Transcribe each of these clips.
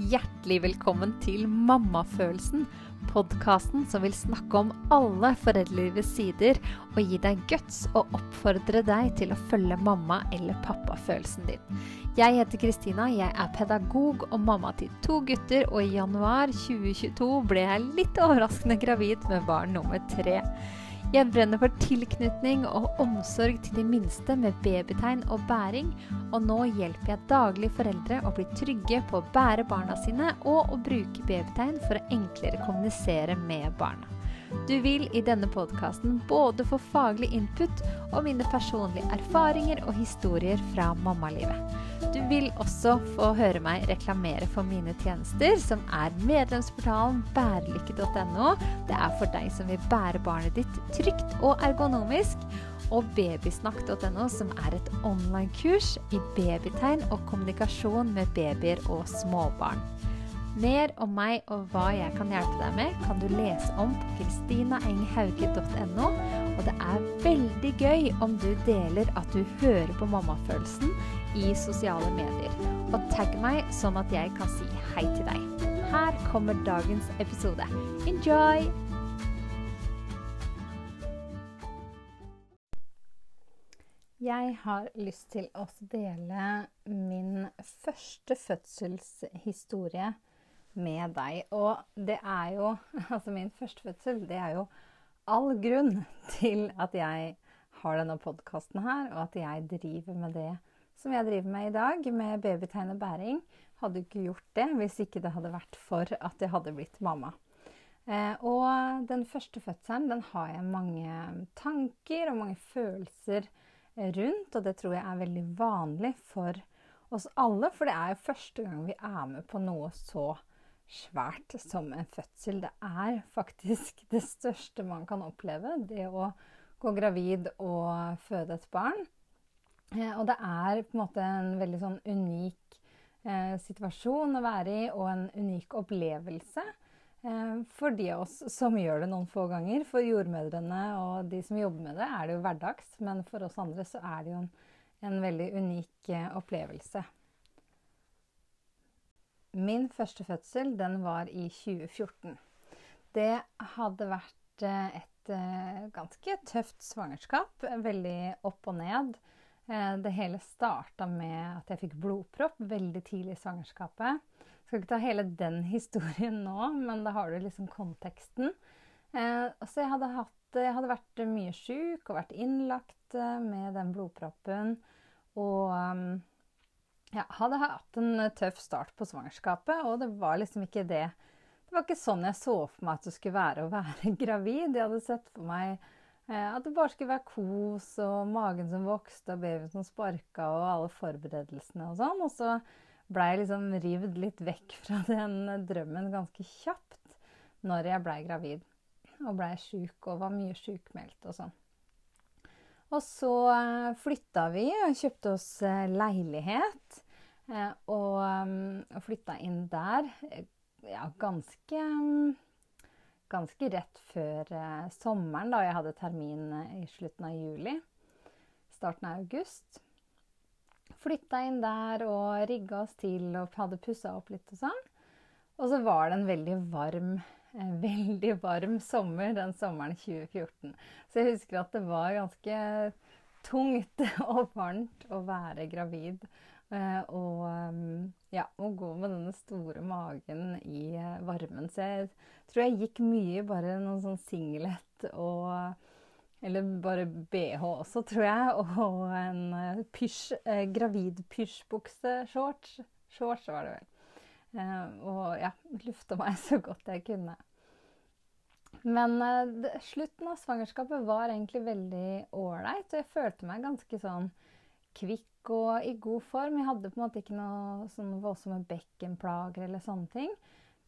Hjertelig velkommen til Mammafølelsen, podkasten som vil snakke om alle foreldrelivets sider og gi deg guts og oppfordre deg til å følge mamma- eller pappafølelsen din. Jeg heter Kristina, jeg er pedagog og mamma til to gutter, og i januar 2022 ble jeg litt overraskende gravid med barn nummer tre. Jeg brenner for tilknytning og omsorg til de minste med babytegn og bæring, og nå hjelper jeg daglig foreldre å bli trygge på å bære barna sine og å bruke babytegn for å enklere kommunisere med barna. Du vil i denne podkasten både få faglig input og mine personlige erfaringer og historier fra mammalivet. Du vil også få høre meg reklamere for mine tjenester, som er medlemsportalen bærelykke.no. Det er for deg som vil bære barnet ditt trygt og ergonomisk. Og babysnakk.no, som er et online-kurs i babytegn og kommunikasjon med babyer og småbarn. Mer om meg og hva jeg kan hjelpe deg med, kan du lese om på kristinaenghauge.no. Og det er veldig gøy om du deler at du hører på mammafølelsen i sosiale medier. Og tagg meg sånn at jeg kan si hei til deg. Her kommer dagens episode. Enjoy! Jeg har lyst til å dele min første fødselshistorie med deg. Og det er jo Altså, min førstefødsel, det er jo all grunn til at jeg har denne podkasten her, og at jeg driver med det som jeg driver med i dag, med babytegn og bæring. Hadde ikke gjort det hvis ikke det hadde vært for at jeg hadde blitt mamma. Eh, og den første fødselen den har jeg mange tanker og mange følelser rundt, og det tror jeg er veldig vanlig for oss alle. For det er jo første gang vi er med på noe så svært som en fødsel. Det er faktisk det største man kan oppleve, det å gå gravid og føde et barn. Eh, og det er på en måte en veldig sånn unik eh, situasjon å være i, og en unik opplevelse. Eh, for de av oss som gjør det noen få ganger. For jordmødrene og de som jobber med det, er det jo hverdags. Men for oss andre så er det jo en, en veldig unik opplevelse. Min første fødsel den var i 2014. Det hadde vært eh, et eh, ganske tøft svangerskap. Veldig opp og ned. Eh, det hele starta med at jeg fikk blodpropp veldig tidlig i svangerskapet. Jeg skal ikke ta hele den historien nå, men da har du liksom konteksten. Så jeg hadde, hatt, jeg hadde vært mye sjuk og vært innlagt med den blodproppen. Og ja, hadde hatt en tøff start på svangerskapet, og det var liksom ikke det Det var ikke sånn jeg så for meg at det skulle være å være gravid. Jeg hadde sett for meg eh, at det bare skulle være kos og magen som vokste og babyen som sparka og alle forberedelsene og sånn. Og så blei jeg liksom rivd litt vekk fra den drømmen ganske kjapt når jeg blei gravid. Og blei sjuk og var mye sjukmeldt og sånn. Og så eh, flytta vi og kjøpte oss eh, leilighet. Eh, og flytta inn der ja, ganske Ganske rett før sommeren, da jeg hadde termin i slutten av juli. Starten av august. Flytta inn der og rigga oss til og hadde pussa opp litt og sånn. Og så var det en veldig varm veldig varm sommer den sommeren 2014. Så jeg husker at det var ganske tungt og varmt å være gravid. Eh, og mm, ja, å gå med denne store magen i eh, varmen. Så jeg tror jeg gikk mye bare noen sånn singlet og Eller bare bh også, tror jeg. Og en eh, pysj, gravid-pysjbukse. Shorts. Shorts var det vel. Og ja, lufta meg så godt jeg kunne. Men uh, slutten av svangerskapet var egentlig veldig ålreit. Og jeg følte meg ganske sånn kvikk og i god form. Jeg hadde på en måte ikke noe sånn voldsomme bekkenplager eller sånne ting.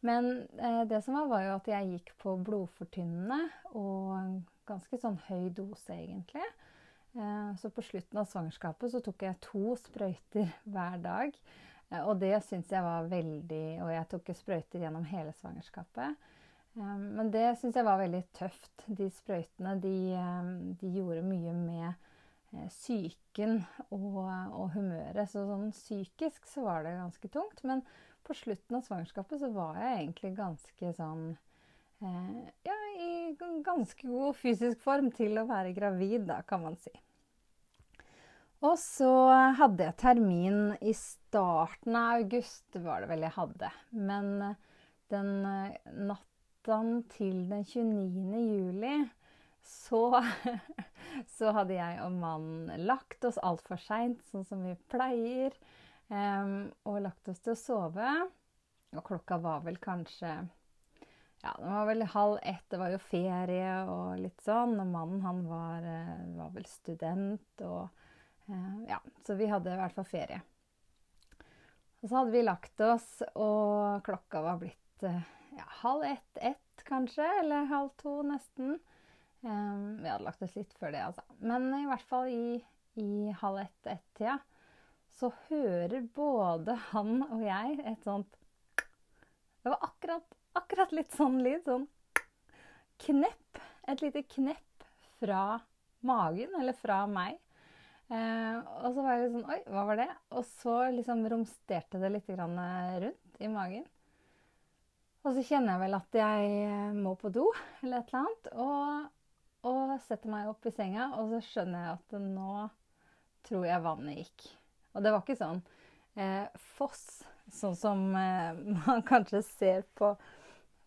Men uh, det som var, var jo at jeg gikk på blodfortynnende og ganske sånn høy dose, egentlig. så på slutten av svangerskapet så tok jeg to sprøyter hver dag. Eh, og det syns jeg var veldig Og jeg tok sprøyter gjennom hele svangerskapet. Eh, men det syns jeg var veldig tøft. De sprøytene de, eh, de gjorde mye med psyken og, og, humøret. Så sånn psykisk så var det ganske tungt. Men på slutten av svangerskapet så var jeg egentlig ganske sånn eh, Ja, i ganske god fysisk form til å være gravid, da, kan man si. Og så hadde jeg termin i starten av august, var det vel jeg hadde. Men den natta til den 29. juli så, så hadde jeg og mannen lagt oss altfor seint, sånn som vi pleier. Um, og lagt oss til å sove. Og klokka var vel kanskje Ja, det var vel halv ett. Det var jo ferie og litt sånn. Og mannen, han var, eh, var vel student og uh, Ja, så vi hadde i hvert fall ferie. Og så hadde vi lagt oss, og klokka var blitt uh, ja, halv ett, ett kanskje, eller halv to nesten. Um, vi hadde lagt oss litt før det, altså. Men i hvert fall i, i halv ett-ett-tida. Så hører både han og jeg et sånt Det var akkurat, akkurat litt sånn lyd. Sånn knepp. Et lite knepp fra magen, eller fra meg. Eh, og så var jeg litt sånn Oi, hva var det? Og så liksom romsterte det litt rundt i magen. Og så kjenner jeg vel at jeg må på do eller et eller annet. Og, og setter meg opp i senga, og så skjønner jeg at nå tror jeg vannet gikk. Og det var ikke sånn eh, foss, sånn som eh, man kanskje ser på,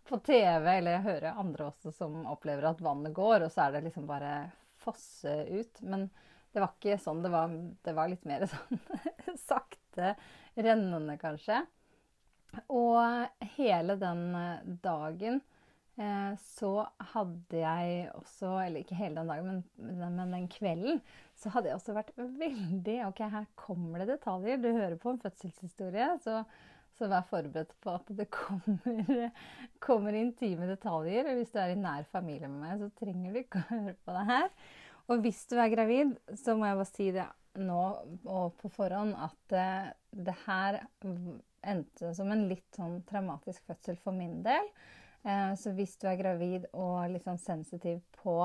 på TV, eller jeg hører andre også som opplever at vannet går, og så er det liksom bare fosse ut. Men det var ikke sånn. Det var, det var litt mer sånn sakte rennende, kanskje. Og hele den eh, dagen Eh, så hadde jeg også, eller ikke hele den dagen, men, men, den kvelden, så hadde jeg også vært veldig Ok, her kommer det detaljer. Du hører på en fødselshistorie, så, så vær forberedt på at det kommer, kommer intime detaljer. Hvis du er i nær familie med meg, så trenger du ikke å høre på det her. Og hvis du er gravid, så må jeg bare si det nå og på forhånd at uh, det her endte som en litt sånn traumatisk fødsel for min del. Eh, så hvis du er gravid og litt sånn sensitiv på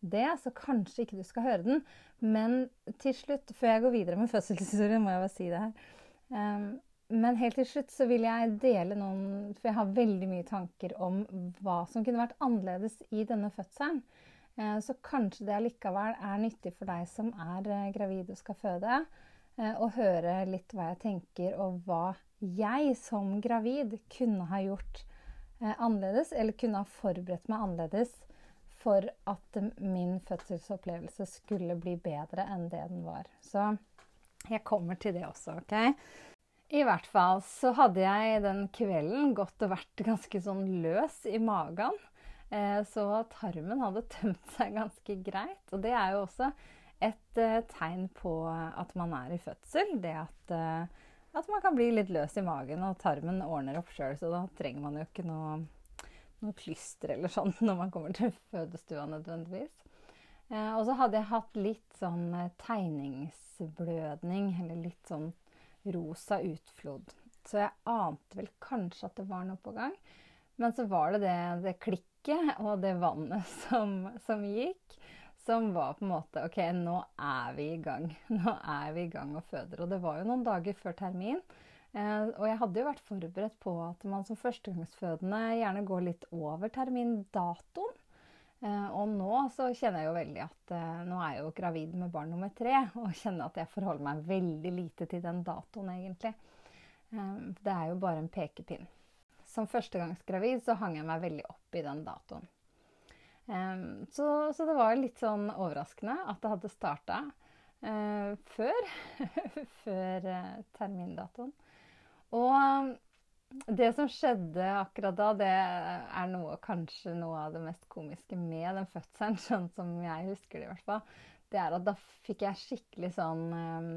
det, så kanskje ikke du skal høre den. Men til slutt, før jeg går videre med fødselshistorien, må jeg bare si det her. Men helt til slutt så vil jeg dele noen For jeg har veldig mye tanker om hva som kunne vært annerledes i denne fødselen. Eh, så kanskje det allikevel er nyttig for deg som er eh, gravid og skal føde, å høre litt hva jeg tenker, og hva jeg som gravid kunne ha gjort eh, annerledes, eller kunne ha forberedt meg annerledes for at min fødselsopplevelse skulle bli bedre enn det den var. Så jeg kommer til det også, OK? I hvert fall så hadde jeg den kvelden gått og vært ganske sånn løs i magen. Eh, så tarmen hadde tømt seg ganske greit. Og det er jo også et eh, tegn på at man er i fødsel. Det at at man kan bli litt løs i magen, og tarmen ordner opp sjøl. Så da trenger man jo ikke noe, noe klyster eller sånn når man kommer til fødestua nødvendigvis. Eh, og så hadde jeg hatt litt sånn eh, tegningsblødning, eller litt sånn rosa utflod. Så jeg ante vel kanskje at det var noe på gang. Men så var det det, det klikket og det vannet som, som gikk som var på en måte OK, nå er vi i gang. Nå er vi i gang og føder. Og det var jo noen dager før termin. Eh, og jeg hadde jo vært forberedt på at man som førstegangsfødende gjerne går litt over termindatoen. Eh, og nå så kjenner jeg jo veldig at eh, nå er jeg jo gravid med barn nummer tre. Og kjenner at jeg forholder meg veldig lite til den datoen, egentlig. Eh, det er jo bare en pekepinn. Som førstegangsgravid så hang jeg meg veldig opp i den datoen. Um, så, så, det var litt sånn overraskende at det hadde starta eh, før, før uh, termindatoen. Og det som skjedde akkurat da, det er noe, kanskje noe av det mest komiske med den fødselen, sånn som jeg husker det i hvert fall. Det er at da fikk jeg skikkelig sånn um,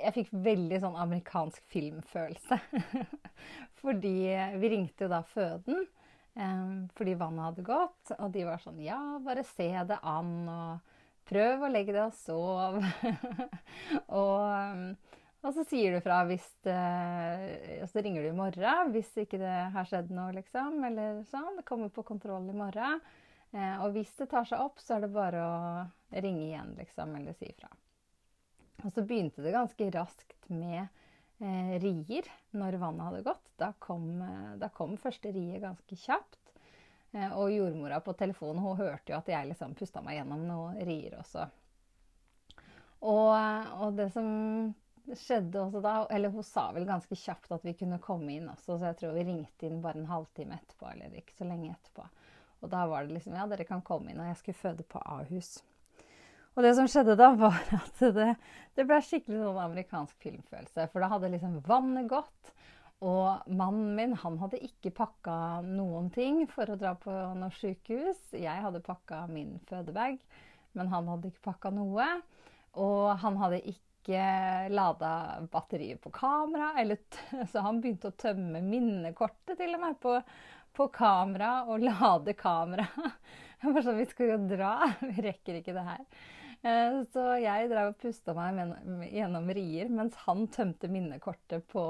Jeg fikk veldig sånn amerikansk filmfølelse. Fordi vi ringte jo da føden. Fordi vannet hadde gått. Og de var sånn Ja, bare se det an, og prøv å legge deg og sov. og, og, så sier du fra hvis det, Og så ringer du i morgen hvis ikke det har skjedd noe, liksom. Eller sånn. Det kommer på kontroll i morgen. Uh, og hvis det tar seg opp, så er det bare å ringe igjen, liksom, eller si ifra. Og så begynte det ganske raskt med eh, rier når vannet hadde gått. Da kom, eh, da kom første riet ganske kjapt. Eh, og jordmora på telefonen hun hørte jo at jeg liksom pusta meg gjennom noen rier også. Og, og, det som skjedde også da Eller hun sa vel ganske kjapt at vi kunne komme inn også, så jeg tror vi ringte inn bare en halvtime etterpå, eller ikke så lenge etterpå. Og da var det liksom Ja, dere kan komme inn. Og jeg skulle føde på Ahus. Og det som skjedde da, var at det, det ble skikkelig sånn amerikansk filmfølelse. For da hadde liksom vannet gått. Og mannen min han hadde ikke pakka noen ting for å dra på noe sykehus. Jeg hadde pakka min fødebag, men han hadde ikke pakka noe. Og han hadde ikke lada batteriet på kamera, så han begynte å tømme minnekortet til og med på, på kamera og lade kamera. Jeg var sånn Vi skal jo dra, vi rekker ikke det her. Eh, så jeg drev og pusta meg gjennom rier mens han tømte minnekortet på,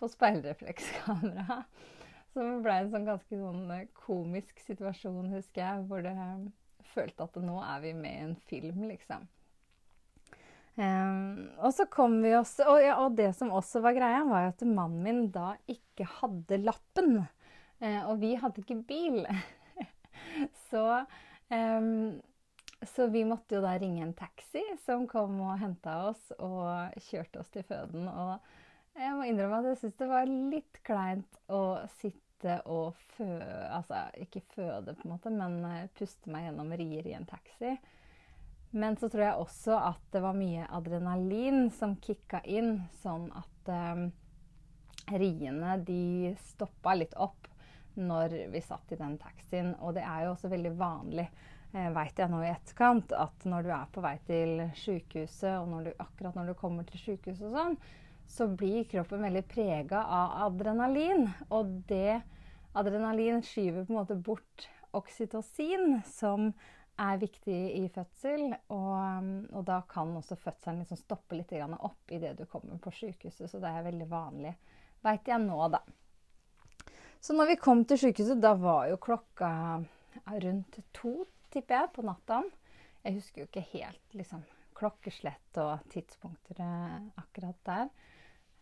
på speilreflekskameraet. Så det ble en sånn ganske sånn komisk situasjon, husker jeg, hvor det følte at nå er vi med i en film, liksom. Um, og så kom vi oss og, ja, og, det som også var greia, var at mannen min da ikke hadde lappen. Uh, og vi hadde ikke bil. så, um, så vi måtte jo da ringe en taxi som kom og henta oss og kjørte oss til føden. Og jeg må innrømme at jeg syns det var litt kleint å sitte og føde Altså ikke føde, på en måte, men uh, puste meg gjennom rier i en taxi. Men så tror jeg også at det var mye adrenalin som kicka inn, sånn at eh, riene de stoppa litt opp når vi satt i den taxien. Og det er jo også veldig vanlig, eh, veit jeg nå i etterkant, at når du er på vei til sykehuset, og når du, akkurat når du kommer til sykehuset og sånn, så blir kroppen veldig prega av adrenalin. Og det adrenalin skyver på en måte bort oksytocin, som er viktig i fødsel. Og, og da kan også fødselen liksom stoppe litt opp idet du kommer på sykehuset. Så det er veldig vanlig, veit jeg nå, da. Så når vi kom til sykehuset, da var jo klokka rundt to, tipper jeg, på natta. Jeg husker jo ikke helt liksom, klokkeslett og tidspunkter akkurat der.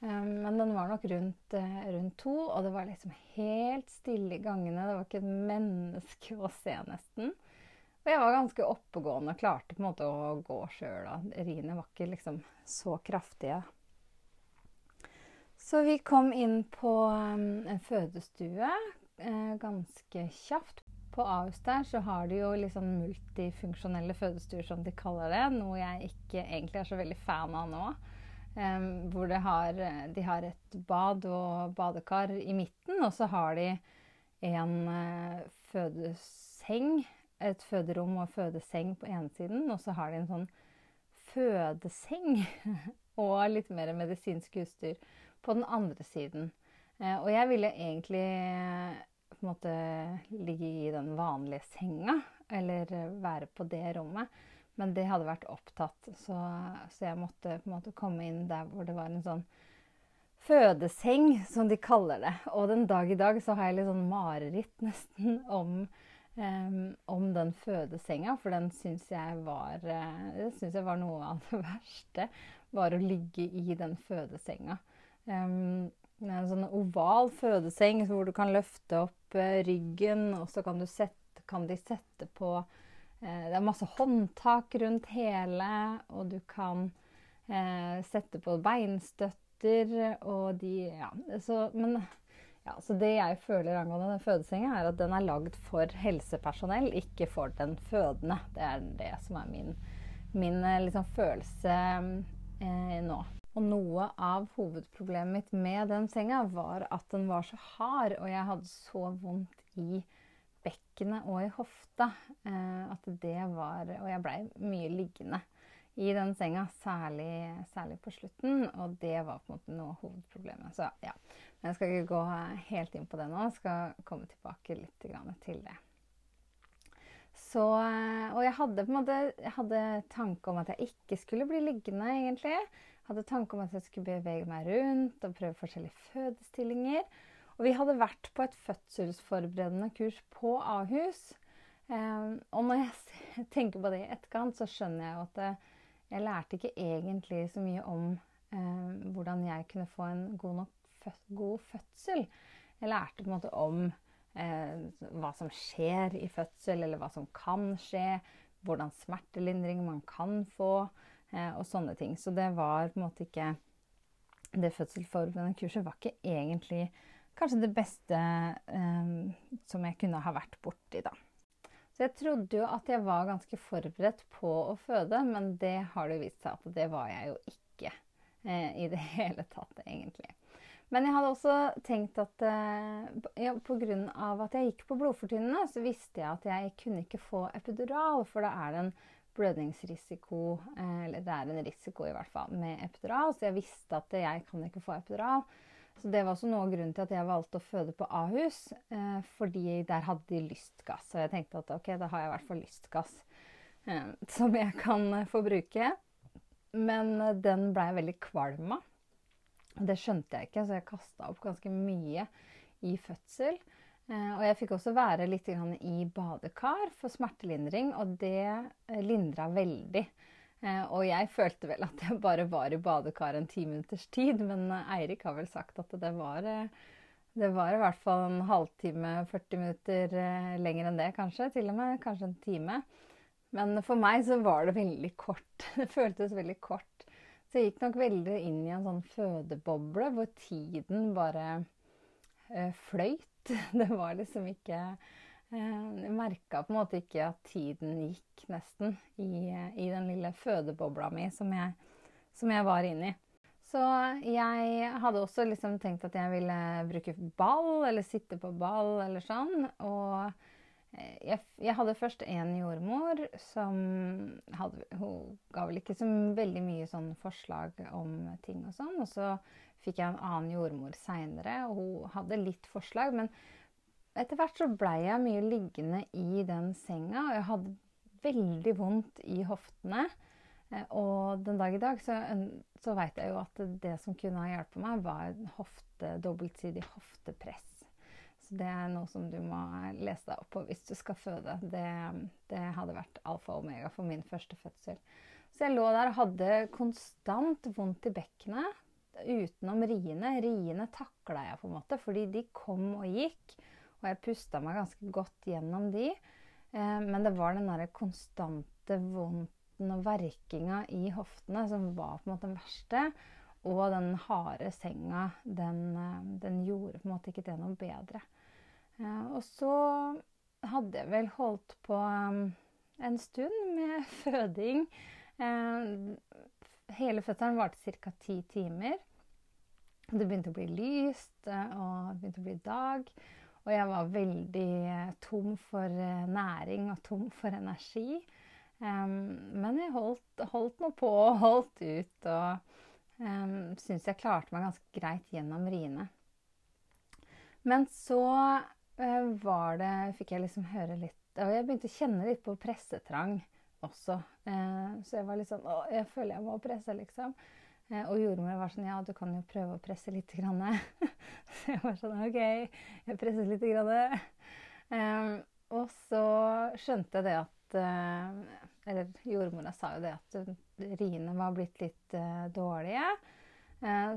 Um, men den var nok rundt, uh, rundt, to, og det var liksom helt stille i gangene. Det var ikke et menneske å se, nesten. Og jeg var ganske oppegående og klarte på en måte å gå sjøl. Riene var ikke liksom så kraftige. Så vi kom inn på um, en fødestue eh, ganske kjapt. På Ahus der så har de jo liksom multifunksjonelle fødestuer, som de kaller det. Noe jeg ikke egentlig er så veldig fan av nå. Um, hvor har, de har et bad og badekar i midten, og så har de en uh, fødeseng et føderom og fødeseng på ene siden, og så har de en sånn fødeseng og litt mer medisinsk utstyr på den andre siden. Uh, og jeg ville egentlig på en måte ligge i den vanlige senga, eller være på det rommet. Men det hadde vært opptatt, så, så jeg måtte på en måte komme inn der hvor det var en sånn fødeseng, som de kaller det. Og den dag i dag så har jeg litt sånn mareritt nesten om um, om den fødesenga, for den syns jeg, var, synes jeg var noe av det verste. Var å ligge i den fødesenga. Um, en sånn oval fødeseng hvor du kan løfte opp uh, ryggen, og så kan, sette, kan, de sette på eh, Det er masse håndtak rundt hele, og du kan sette på beinstøtter og de Ja, så Men ja, så Det jeg føler angående den fødesenga, er at den er lagd for helsepersonell, ikke for den fødende. Det er det som er min, min eh, liksom, følelse eh, nå. Og noe av hovedproblemet mitt med den senga var at den var så hard, og jeg hadde så vondt i bekkenet og i hofta eh, at det var Og jeg blei mye liggende i den senga, særlig, særlig, på slutten. Og det var på en måte noe av hovedproblemet. Så ja. Men jeg skal ikke gå helt inn på det nå. Jeg skal komme tilbake litt til det. Så, og jeg hadde på en måte jeg hadde tanke om at jeg ikke skulle bli liggende, egentlig. Hadde tanke om at jeg skulle bevege meg rundt og prøve forskjellige fødestillinger. Og vi hadde vært på et fødselsforberedende kurs på Ahus. Um, og når jeg tenker på det i etterkant, så skjønner jeg jo at jeg lærte ikke egentlig så mye om eh, hvordan jeg kunne få en god nok god fødsel. Jeg lærte på en måte om eh, hva som skjer i fødsel, eller hva som kan skje. Hvordan smertelindring man kan få, eh, og sånne ting. Så det var på en måte ikke Det fødselsforberedende kurset var ikke egentlig kanskje det beste eh, som jeg kunne ha vært borti, da. Så jeg trodde jo at jeg var ganske forberedt på å føde, men det har det vist seg at det var jeg jo ikke eh, i det hele tatt, egentlig. Men jeg hadde også tenkt at eh, ja, pga. at jeg gikk på blodfortynnende, så visste jeg at jeg kunne ikke få epidural, for da er det en blødningsrisiko, eh, eller det er en risiko i hvert fall, med epidural. Så jeg visste at jeg kan ikke få epidural. Så det var også noe av grunnen til at jeg valgte å føde på Ahus. Eh, fordi der hadde de lystgass. Og jeg tenkte at ok, da har jeg i hvert fall lystgass eh, som jeg kan eh, få bruke. Men den blei veldig kvalm av. Det skjønte jeg ikke, så jeg kasta opp ganske mye i fødsel. Eh, og jeg fikk også være litt i badekar for smertelindring, og det eh, lindra veldig. Eh, og jeg følte vel at jeg bare var i badekar en ti minutters tid, men Eirik har vel sagt at det var, det var i hvert fall en halvtime, 40 minutter lenger enn det, kanskje. Til og med kanskje en time. Men for meg så var det veldig kort. Det føltes veldig kort. Så jeg gikk nok veldig inn i en sånn fødeboble hvor tiden bare fløyt. Det var liksom ikke Eh, jeg merka på en måte ikke at tiden gikk, nesten, i, i den lille fødebobla mi som jeg, som jeg var inni. Så jeg hadde også liksom tenkt at jeg ville bruke ball, eller sitte på ball, eller sånn. Og eh, jeg, jeg hadde først en jordmor som hadde Hun ga vel ikke så veldig mye sånn forslag om ting og sånn. Og så fikk jeg en annen jordmor seinere, og hun hadde litt forslag. men etter hvert så blei jeg mye liggende i den senga, og jeg hadde veldig vondt i hoftene. Eh, og den dag i dag så, så veit jeg jo at det som kunne ha hjulpet meg, var hofte, dobbeltsidig hoftepress. Så det er noe som du må lese deg opp på hvis du skal føde. Det, det hadde vært alfa og omega for min første fødsel. Så jeg lå der og hadde konstant vondt i bekkenet utenom riene. Riene takla jeg på en måte, fordi de kom og gikk. Og jeg pusta meg ganske godt gjennom de. Eh, men det var den derre konstante vondten og verkinga i hoftene som var på en måte den verste. Og den harde senga, den, eh, den, gjorde på en måte ikke det noe bedre. Eh, og så hadde jeg vel holdt på en stund med føding. Hele fødselen varte ca. ti timer. Det begynte å bli lyst, eh, og det begynte å bli dag. Og jeg var veldig eh, tom for eh, næring og tom for energi. Um, men jeg holdt, holdt nå på og holdt ut, og um, syns jeg klarte meg ganske greit gjennom riene. Men så uh, var det Fikk jeg liksom høre litt Og jeg begynte å kjenne litt på pressetrang også. Uh, så jeg var litt sånn Å, jeg føler jeg må presse, liksom. Eh, og jordmor var sånn Ja, du kan jo prøve å presse litt. Grann. så jeg var sånn OK, jeg presser litt. Grann. Og så skjønte jeg det at uh, Eller jordmora sa jo det at riene var blitt litt uh, dårlige.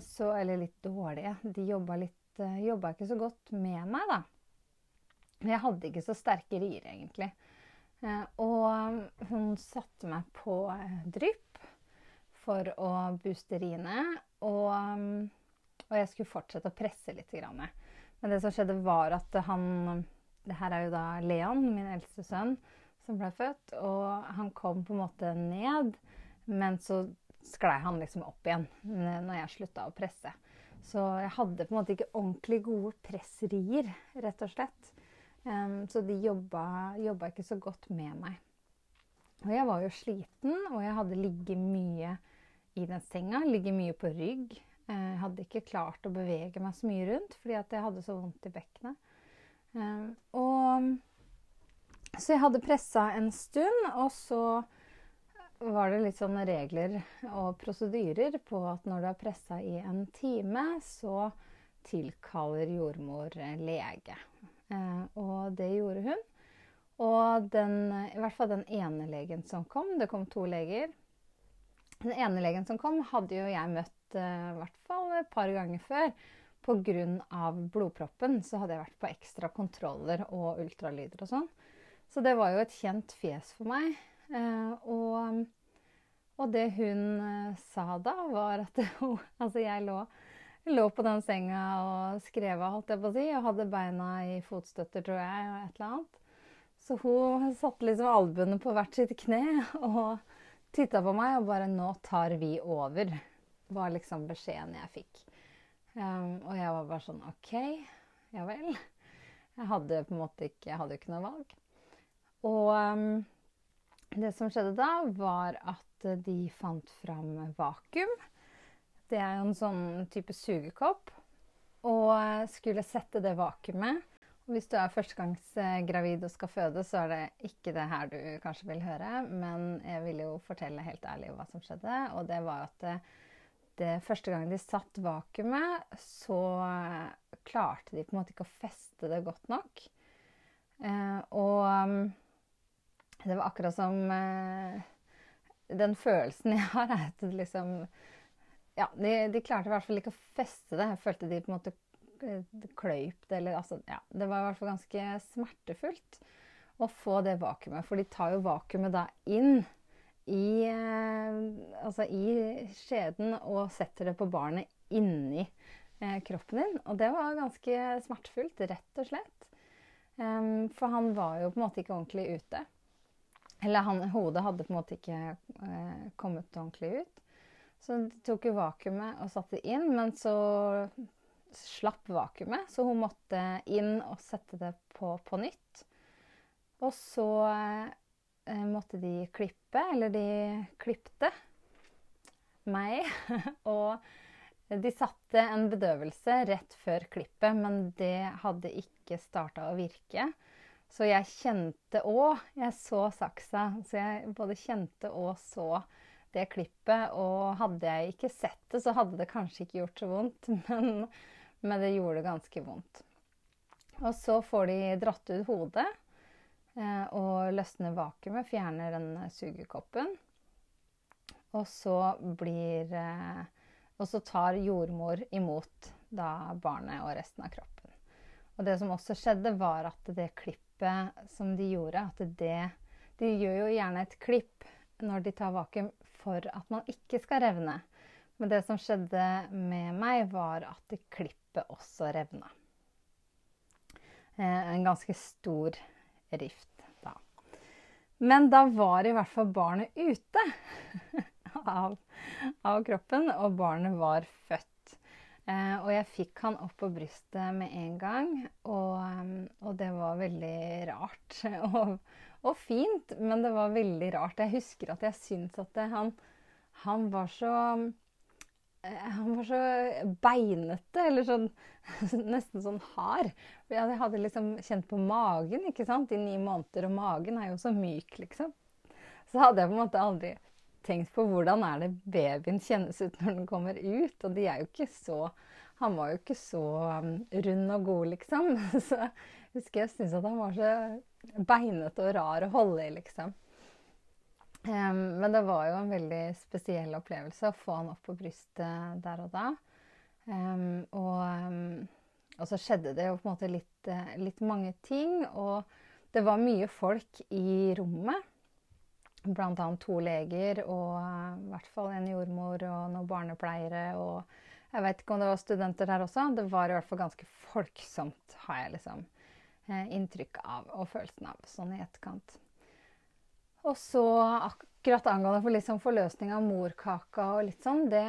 Så Eller litt dårlige. De jobba, litt, jobba ikke så godt med meg, da. Jeg hadde ikke så sterke rier, egentlig. og hun satte meg på drypp for å booste riene. Og, og, jeg skulle fortsette å presse litt. Men det som skjedde, var at han Det her er jo da Leon, min eldste sønn, som ble født. Og han kom på en måte ned, men så sklei han liksom opp igjen når jeg slutta å presse. Så jeg hadde på en måte ikke ordentlig gode pressrier, rett og slett. Um, så de jobba, jobba, ikke så godt med meg. Og jeg var jo sliten, og jeg hadde ligget mye i den senga. Ligger mye på rygg. Jeg eh, hadde ikke klart å bevege meg så mye rundt fordi at jeg hadde så vondt i bekkenet. Eh, og, så jeg hadde pressa en stund, og så var det litt sånne regler og prosedyrer på at når du har pressa i en time, så tilkaller jordmor lege. Eh, og det gjorde hun. Og den, i hvert fall den ene legen som kom, det kom to leger, den ene legen som kom, hadde jo jeg møtt uh, hvert fall et par ganger før. Pga. blodproppen så hadde jeg vært på ekstra kontroller og ultralyder og sånn. Så det var jo et kjent fjes for meg. Uh, og, og, det hun uh, sa da, var at hun Altså, jeg lå, lå, på den senga og skrev av, holdt jeg på å si, og hadde beina i fotstøtter, tror jeg, og et eller annet. Så hun satte liksom albuene på hvert sitt kne og titta på meg og bare 'Nå tar vi over', var liksom beskjeden jeg fikk. Um, og jeg var bare sånn OK, ja vel. Jeg hadde på en måte ikke, jeg hadde ikke noe valg. Og um, det som skjedde da, var at de fant fram vakuum. Det er jo en sånn type sugekopp. Og skulle sette det vakuumet hvis du er førstegangsgravid og skal føde, så er det ikke det her du kanskje vil høre. Men jeg vil jo fortelle helt ærlig hva som skjedde. Og det var at det, det første gang de satt vakuumet, så klarte de på en måte ikke å feste det godt nok. Eh, og mm, det var akkurat som eh, Den følelsen jeg har, er at liksom Ja, de, de klarte i hvert fall ikke å feste det. Jeg følte de på en måte kløyp det, eller altså Ja, det var i hvert fall ganske smertefullt å få det vakuumet. For de tar jo vakuumet da inn i, eh, altså i skjeden og setter det på barnet inni eh, kroppen din. Og det var ganske smertefullt, rett og slett. For han var jo på en måte ikke ordentlig ute. Eller han, hodet hadde på en måte ikke kommet ordentlig ut. Så de tok jo vakuumet og satte det inn, men så slapp vakuumet, så hun måtte inn og sette det på på nytt. Og så eh, måtte de klippe, eller de klipte meg. og de satte en bedøvelse rett før klippet, men det hadde ikke starta å virke. Så jeg kjente òg Jeg så saksa, så jeg både kjente og så det klippet. Og hadde jeg ikke sett det, så hadde det kanskje ikke gjort så vondt. Men men det gjorde ganske vondt. Og så får de dratt ut hodet eh, og løsner vakuumet, fjerner den sugekoppen. Og så blir eh, Og så tar jordmor imot da barnet og resten av kroppen. Og det som også skjedde, var at det klippet som de gjorde at det, De gjør jo gjerne et klipp når de tar vakuum for at man ikke skal revne. Men det som skjedde med meg, var at klippet skapet også revna. Eh, en ganske stor rift da. Men da var i hvert fall barnet ute av, av kroppen, og barnet var født. Eh, og jeg fikk han opp på brystet med en gang, og, eh, og det var veldig rart. Og, og, fint, men det var veldig rart. Jeg husker at jeg syntes at det, han, han var så han var så beinete, eller sånn nesten sånn hard. Jeg hadde liksom kjent på magen ikke sant, i ni måneder, og magen er jo så myk, liksom. Så hadde jeg på en måte aldri tenkt på hvordan er det babyen kjennes ut når den kommer ut. Og de er jo ikke så Han var jo ikke så um, rund og god, liksom. Så jeg husker jeg syntes at han var så beinete og rar å holde i, liksom. Um, men det var jo en veldig spesiell opplevelse å få han opp på brystet der og da. Um, og, um, og, så skjedde det jo på en måte litt, litt, mange ting. Og det var mye folk i rommet. Blant annet to leger og uh, i hvert fall en jordmor og noen barnepleiere. Og jeg vet ikke om det var studenter der også. Det var i hvert fall ganske folksomt, har jeg liksom uh, inntrykk av og følelsen av sånn i etterkant. Og så akkurat angående for liksom forløsning av morkaka og litt sånn, det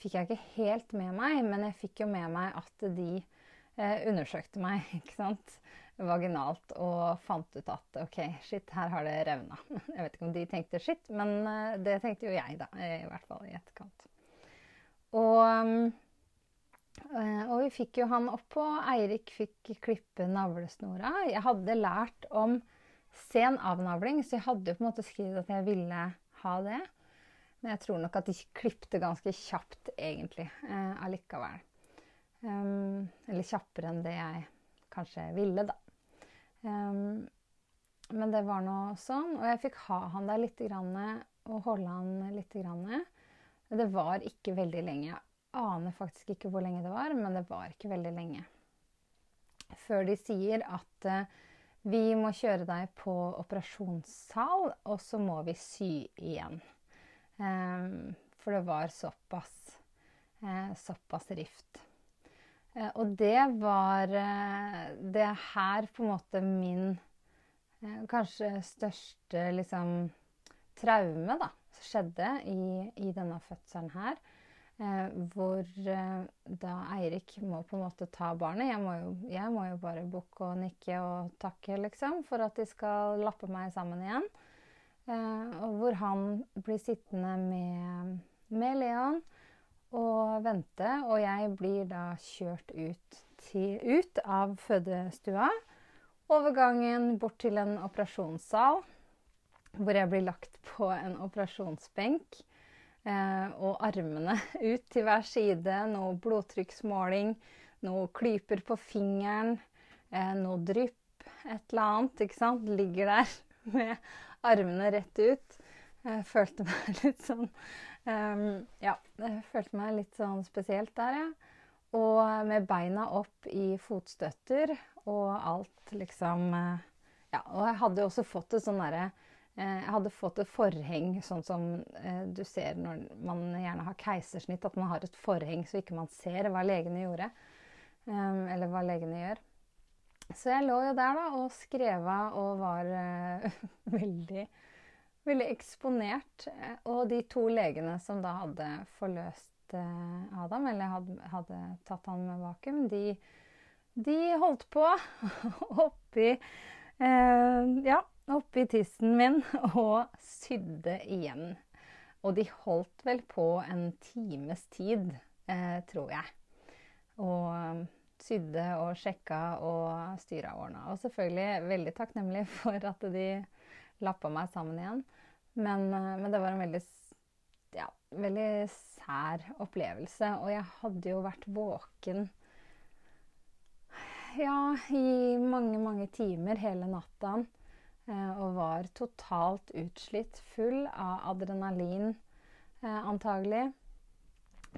fikk jeg ikke helt med meg. Men jeg fikk jo med meg at de eh, undersøkte meg ikke sant? vaginalt og fant ut at OK, shit, her har det revna. Jeg vet ikke om de tenkte shit, men eh, det tenkte jo jeg, da. I hvert fall i etterkant. Og, eh, og vi fikk jo han opp, og Eirik fikk klippe navlesnora. Jeg hadde lært om sen avnavling, så jeg hadde jo på en måte skrevet at jeg ville ha det. Men jeg tror nok at de klippte ganske kjapt, egentlig, eh, allikevel. Um, eller kjappere enn det jeg kanskje ville, da. Um, men det var nå sånn. Og jeg fikk ha han der litt grann, og holde han litt. Grann. Det var ikke veldig lenge. Jeg aner faktisk ikke hvor lenge det var, men det var ikke veldig lenge. Før de sier at uh, vi må kjøre deg på operasjonssal, og så må vi sy igjen. Um, for det var såpass, uh, såpass rift. Uh, og det var Det er her på en måte min kanskje største liksom traume, da, som skjedde i, i denne fødselen her. Eh, hvor eh, da Eirik må på en måte ta barnet. Jeg må jo, jeg må jo bare bukke og nikke og takke, liksom, for at de skal lappe meg sammen igjen. Eh, og hvor han blir sittende med, med Leon og vente, og jeg blir da kjørt ut, til, ut av fødestua. Overgangen bort til en operasjonssal, hvor jeg blir lagt på en operasjonsbenk. Eh, og armene ut til hver side. Noe blodtrykksmåling, noe klyper på fingeren, eh, noe drypp, et eller annet. ikke sant? Ligger der med armene rett ut. Jeg følte meg litt sånn um, Ja, jeg følte meg litt sånn spesielt der, ja. Og med beina opp i fotstøtter og alt liksom Ja, og jeg hadde jo også fått et sånn derre Eh, jeg hadde fått et forheng, sånn som eh, du ser når man gjerne har keisersnitt, at man har et forheng så ikke man ser hva legene gjorde. Eh, eller hva legene gjør. Så jeg lå jo der da og skreva og var veldig, veldig eksponert. Og de to legene som da hadde forløst Adam, eller hadde, hadde tatt han med vakuum, de, de holdt på oppi Ja, oppi tissen min og sydde igjen. Og de holdt vel på en times tid, eh, tror jeg. Og um, sydde og sjekka og styra og ordna. Og selvfølgelig veldig takknemlig for at de lappa meg sammen igjen. Men, eh, men det var en veldig, ja, veldig sær opplevelse. Og jeg hadde jo vært våken ja, i mange, mange timer hele natta. Eh, og var totalt utslitt. Full av adrenalin, eh, antagelig.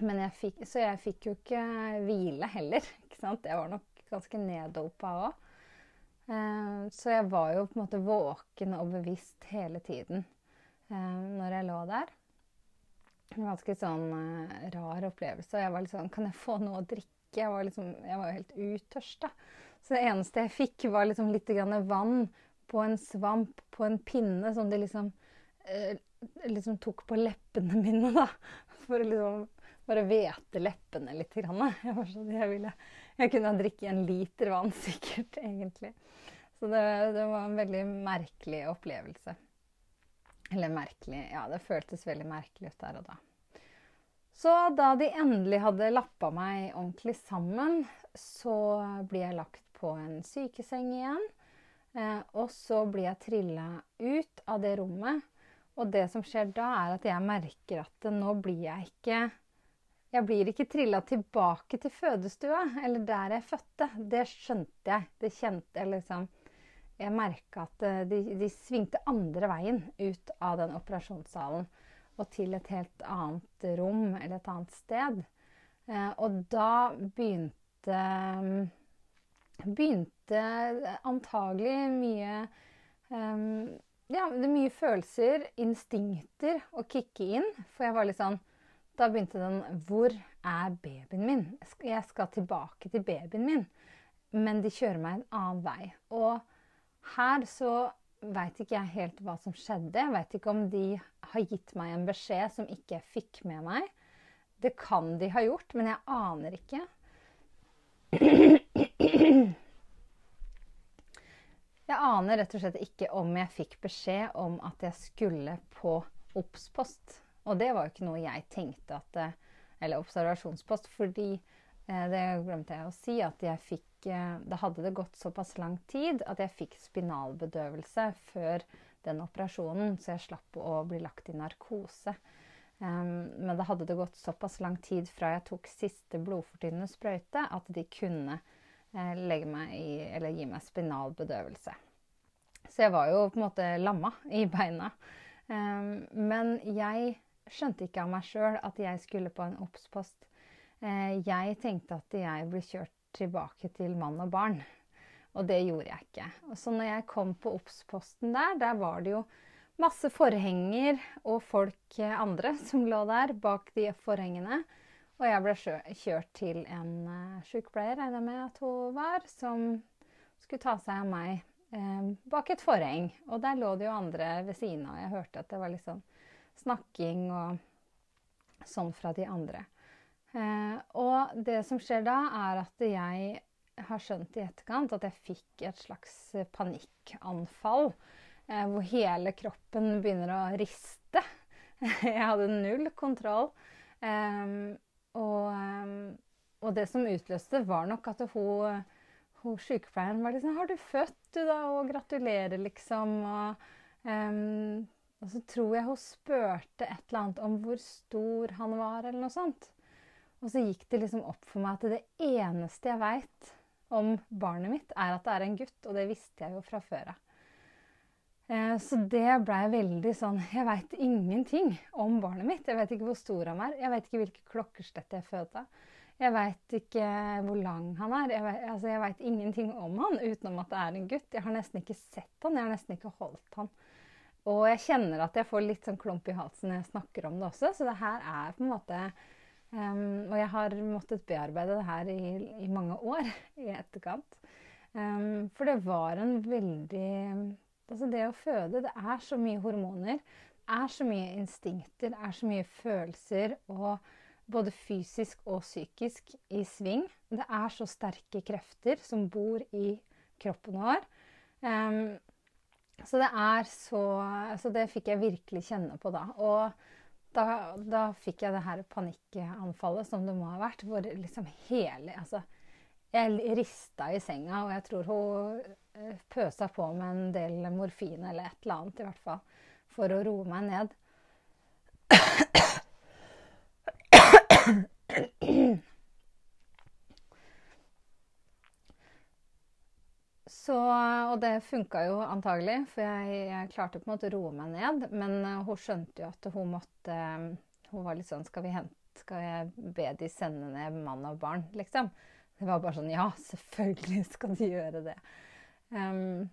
Men jeg fikk, så jeg fikk jo ikke hvile heller. ikke sant? Jeg var nok ganske neddopa òg. Eh, så jeg var jo på en måte våken og bevisst hele tiden når jeg lå der. En ganske sånn rar opplevelse. Og jeg var litt sånn Kan jeg få noe å drikke? Jeg var, liksom, jeg var helt uttørsta. Så det eneste jeg fikk, var liksom litt vann på en svamp på en pinne som de liksom, eh, liksom tok på leppene mine, da. For å liksom bare hvete leppene litt. Grann. Jeg, sånn, jeg, ville, jeg kunne drikke en liter vann sikkert, egentlig. Så det, det, var en veldig merkelig opplevelse. Eller merkelig Ja, det føltes veldig merkelig ut der og da. Så da de endelig hadde lappa meg ordentlig sammen, så blir jeg lagt på en sykeseng igjen. Eh, og så blir jeg trilla ut av det rommet. Og det som skjer da, er at jeg merker at nå blir jeg ikke Jeg blir ikke trilla tilbake til fødestua, eller der jeg fødte. Det skjønte jeg. Det kjente jeg liksom Jeg merka at eh, de, de, svingte andre veien ut av den operasjonssalen og til et helt annet rom eller et annet sted. Eh, og da begynte begynte antagelig mye um, Ja, det er mye følelser, instinkter, å kicke inn. For jeg var litt sånn Da begynte den Hvor er babyen min? Jeg skal tilbake til babyen min. Men de kjører meg en annen vei. Og her så veit ikke jeg helt hva som skjedde. Jeg veit ikke om de har gitt meg en beskjed som ikke jeg fikk med meg. Det kan de ha gjort, men jeg aner ikke. Jeg aner rett og slett ikke om jeg fikk beskjed om at jeg skulle på obs-post. Og det var jo ikke noe jeg tenkte at eh, Eller observasjonspost, fordi eh, det glemte jeg å si, at jeg fikk eh, Da hadde det gått såpass lang tid at jeg fikk spinalbedøvelse før den operasjonen, så jeg slapp å bli lagt i narkose. Um, men da hadde det gått såpass lang tid fra jeg tok siste blodfortynnende sprøyte, at de kunne legge meg i, eller gi meg spinalbedøvelse. Så jeg var jo på en måte lamma i beina. Um, men jeg skjønte ikke av meg sjøl at jeg skulle på en obs-post. Eh, jeg tenkte at jeg ble kjørt tilbake til mann og barn. Og det gjorde jeg ikke. Så når jeg kom på Obs-posten der, der var det jo masse forhenger og folk eh, andre som lå der bak de forhengene. Og jeg ble kjørt til en uh, sykepleier, regner jeg med at hun var, som skulle ta seg av meg eh, bak et forheng. Og der lå det jo andre ved siden av. Jeg hørte at det var litt sånn snakking og sånn fra de andre. Eh, og det som skjer da, er at jeg har skjønt i etterkant at jeg fikk et slags panikkanfall. Eh, hvor hele kroppen begynner å riste. jeg hadde null kontroll. Um, og, um, og, det som utløste, var nok at hun, hun sykepleieren var liksom 'Har du født, du, da?' Og 'gratulerer', liksom. Og, um, og så tror jeg hun spurte et eller annet om hvor stor han var, eller noe sånt. Og så gikk det liksom opp for meg at det eneste jeg veit om barnet mitt, er at det er en gutt. Og det visste jeg jo fra før av. Eh, så det blei veldig sånn Jeg veit ingenting om barnet mitt. Jeg vet ikke hvor stor han er. Jeg vet ikke hvilke klokkeslett jeg fødte. Jeg veit ikke hvor lang han er. Jeg vet, altså jeg veit ingenting om han utenom at det er en gutt. Jeg har nesten ikke sett han, jeg har nesten ikke holdt han. Og jeg kjenner at jeg får litt sånn klump i halsen når jeg snakker om det også, så det her er på en måte um, Og jeg har måttet bearbeide det her i, i mange år i etterkant. Um, for det var en veldig Altså det å føde, det er så mye hormoner. Det er så mye instinkter, det er så mye følelser, og både fysisk og psykisk, i sving. Det er så sterke krefter som bor i kroppen vår. Um, så det er så altså det fikk jeg virkelig kjenne på da. Og da, da fikk jeg det her panikkanfallet som det må ha vært, hvor liksom hele Altså, jeg rista i senga, og jeg tror hun eh, pøsa på med en del morfin eller et eller annet, i hvert fall, for å roe meg ned. Så, og det funka jo antagelig, for jeg, jeg, klarte på en måte å roe meg ned. Men uh, hun skjønte jo at hun måtte um, Hun var litt sånn Skal vi hente Skal jeg be de sende ned mann og barn, liksom? Det var bare sånn Ja, selvfølgelig skal du gjøre det. Um,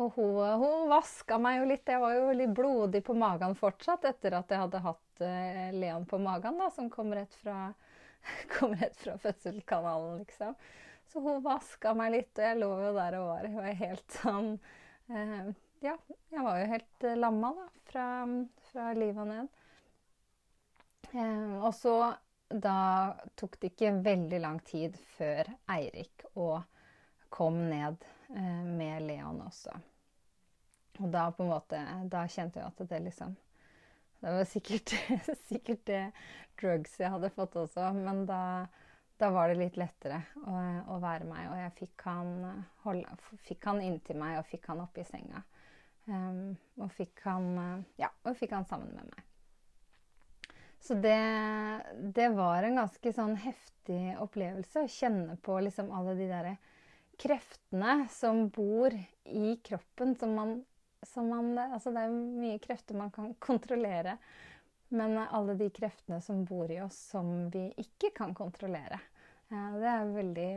og hun, hun vaska meg jo litt. Jeg var jo litt blodig på magen fortsatt etter at jeg hadde hatt uh, Leon på magen, da, som kom rett fra, kom rett fra fødselskanalen, liksom. Så hun vaska meg litt, og jeg lå jo der og var. Jeg var helt sånn uh, Ja, jeg var jo helt uh, lamma, da, fra, fra livet og ned. Uh, og så da tok det ikke veldig lang tid før Eirik og kom ned eh, med Leon også. Og da på en måte Da kjente jeg at det liksom Det var sikkert, sikkert det drugs jeg hadde fått også, men da, da var det litt lettere å, å, være meg. Og jeg fikk han, holde, fikk han inntil meg og fikk han oppi senga. Um, og fikk han Ja, og fikk han sammen med meg. Så det, det, var en ganske sånn heftig opplevelse å kjenne på liksom alle de derre kreftene som bor i kroppen, som man, som man Altså det er mye krefter man kan kontrollere. Men alle de kreftene som bor i oss som vi ikke kan kontrollere. Det er veldig,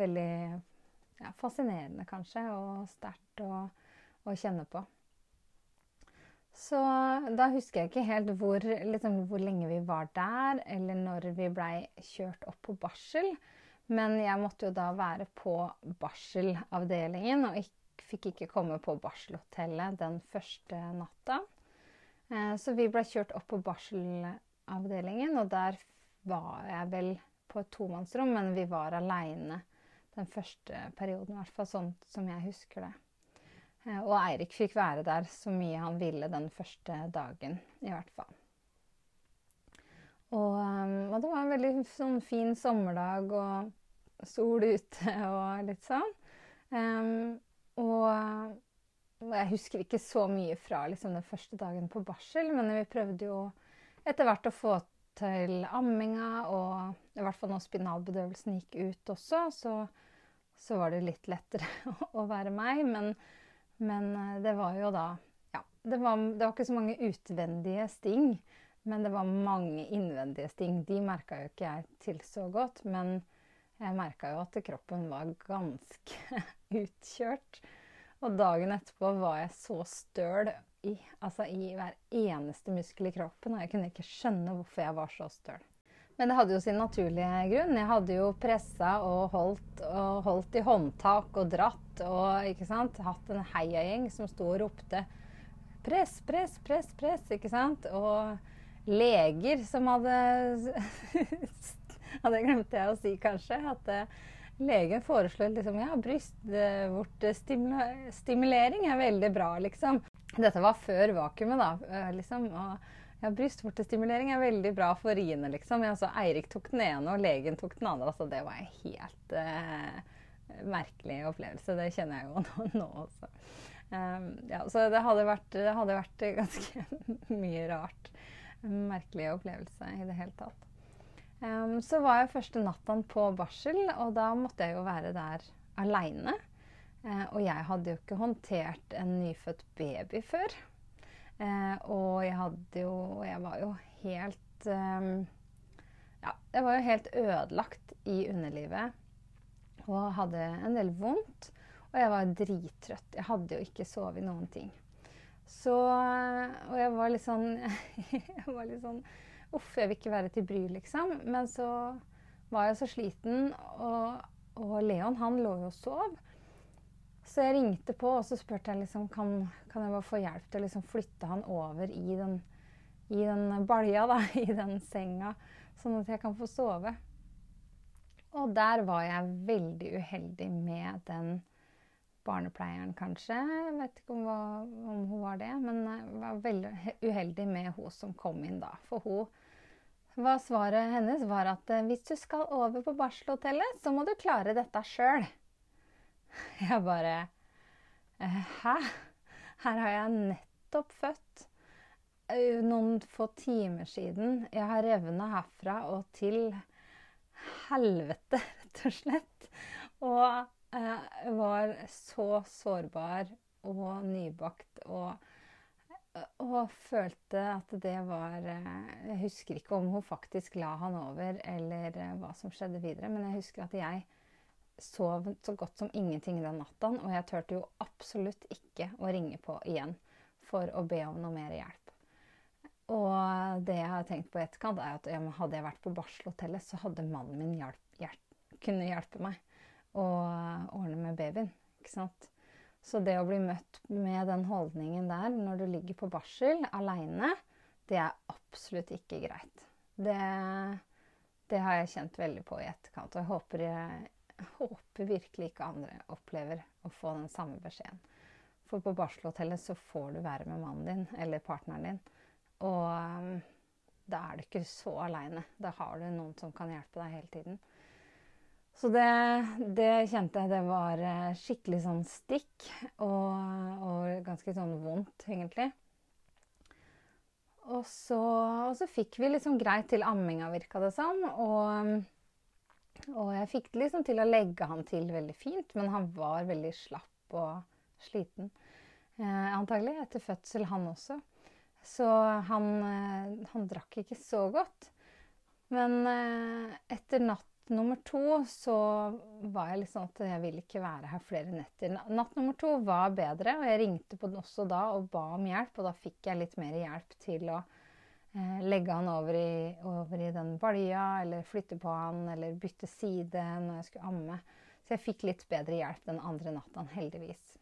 veldig ja, fascinerende, kanskje, og sterkt å, å kjenne på. Så da husker jeg ikke helt hvor, liksom, hvor, lenge vi var der, eller når vi blei kjørt opp på barsel. Men jeg måtte jo da være på barselavdelingen, og ikke, fikk ikke komme på barselhotellet den første natta. Eh, så vi blei kjørt opp på barselavdelingen, og der var jeg vel på et tomannsrom, men vi var aleine den første perioden, i hvert fall sånn som jeg husker det. Eh, og Eirik fikk være der så mye han ville den første dagen, i hvert fall. Og, um, og det var en veldig sånn, fin sommerdag og sol ute og litt sånn. Um, og, jeg husker ikke så mye fra liksom, den første dagen på barsel, men vi prøvde jo etter hvert å få til amminga, og i hvert fall når spinalbedøvelsen gikk ut også, så, så var det litt lettere å være meg. Men men eh, det var jo da Ja. Det var, det var ikke så mange utvendige sting. Men det var mange innvendige sting. De merka jo ikke jeg til så godt. Men jeg merka jo at kroppen var ganske utkjørt. Og dagen etterpå var jeg så støl i, altså i hver eneste muskel i kroppen. Og jeg kunne ikke skjønne hvorfor jeg var så støl. Men det hadde jo sin naturlige grunn. Jeg hadde jo pressa og holdt, og holdt i håndtak og dratt og ikke sant? hatt en heiagjeng som sto og ropte 'press, press, press', press, ikke sant? Og leger som hadde hadde glemte jeg å si, kanskje. At uh, legen foreslo liksom ja, brystvortestimulering er veldig bra, liksom. Dette var før vakuumet, da. Uh, liksom, og ja, brystvortestimulering er veldig bra for riene, liksom. Altså, Eirik tok den ene, og legen tok den andre. Altså, det var en helt uh, merkelig opplevelse. Det kjenner jeg jo nå, nå også. Um, ja, så det hadde, vært, det hadde vært ganske mye rart merkelig opplevelse i det hele tatt. Um, så var jeg første nattaen på barsel, og da måtte jeg jo være der aleine. Uh, og jeg hadde jo ikke håndtert en nyfødt baby før. Uh, og jeg hadde jo Jeg var jo helt eh, Ja, jeg var jo helt ødelagt i underlivet. Og hadde en del vondt. Og jeg var drittrøtt. Jeg hadde jo ikke sovet noen ting. Så Og jeg var litt sånn Jeg var litt sånn Uff, jeg vil ikke være til bry, liksom. Men så var jeg så sliten, og, og Leon han lå jo og sov. Så jeg ringte på og så spurte jeg liksom, kan, kan jeg bare få hjelp til å liksom flytte han over i den, i den balja, da, i den senga, sånn at jeg kan få sove. Og der var jeg veldig uheldig med den barnepleieren, kanskje. Jeg vet ikke om, hva, om, hun var det. Men jeg var veldig uheldig med hun som kom inn da. For hun var svaret hennes var at eh, hvis du skal over på barselhotellet, så må du klare dette sjøl. Jeg bare eh, Hæ? Her har jeg nettopp født. Eh, noen få timer siden. Jeg har revna herfra og til helvete, rett og slett. Og jeg var så sårbar og nybakt og, og følte at det var eh, Jeg husker ikke om hun faktisk la han over, eller eh, hva som skjedde videre, men jeg husker at jeg sov så godt som ingenting den natta, og jeg turte jo absolutt ikke å ringe på igjen for å be om noe mer hjelp. Og det jeg har tenkt på i etterkant, er at hadde jeg vært på barselhotellet, så hadde mannen min hjelp, hjelp, kunne hjelpe meg å ordne med babyen. Ikke sant? Så det å bli møtt med den holdningen der når du ligger på barsel aleine, det er absolutt ikke greit. Det, det, har jeg kjent veldig på i etterkant. Og jeg håper, jeg håper virkelig ikke andre opplever å få den samme beskjeden. For på barselhotellet så får du være med mannen din eller partneren din. Og um, da er du ikke så aleine. Da har du noen som kan hjelpe deg hele tiden. Så det, det, kjente jeg det var eh, skikkelig sånn stikk, og, og ganske sånn vondt, egentlig. Og så, og så, fikk vi liksom greit til amminga, virka det som. Og, og, jeg fikk det liksom til å legge han til veldig fint, men han var veldig slapp og sliten. Eh, antagelig etter fødsel, han også. Så han, eh, han drakk ikke så godt. Men eh, etter natt nummer to så var jeg litt sånn at jeg vil ikke være her flere netter. Natt nummer to var bedre, og jeg ringte på den også da og ba om hjelp. Og da fikk jeg litt mer hjelp til å legge han over i, over i, den balja, eller flytte på han, eller bytte side når jeg skulle amme. Så jeg fikk litt bedre hjelp den andre natta, heldigvis.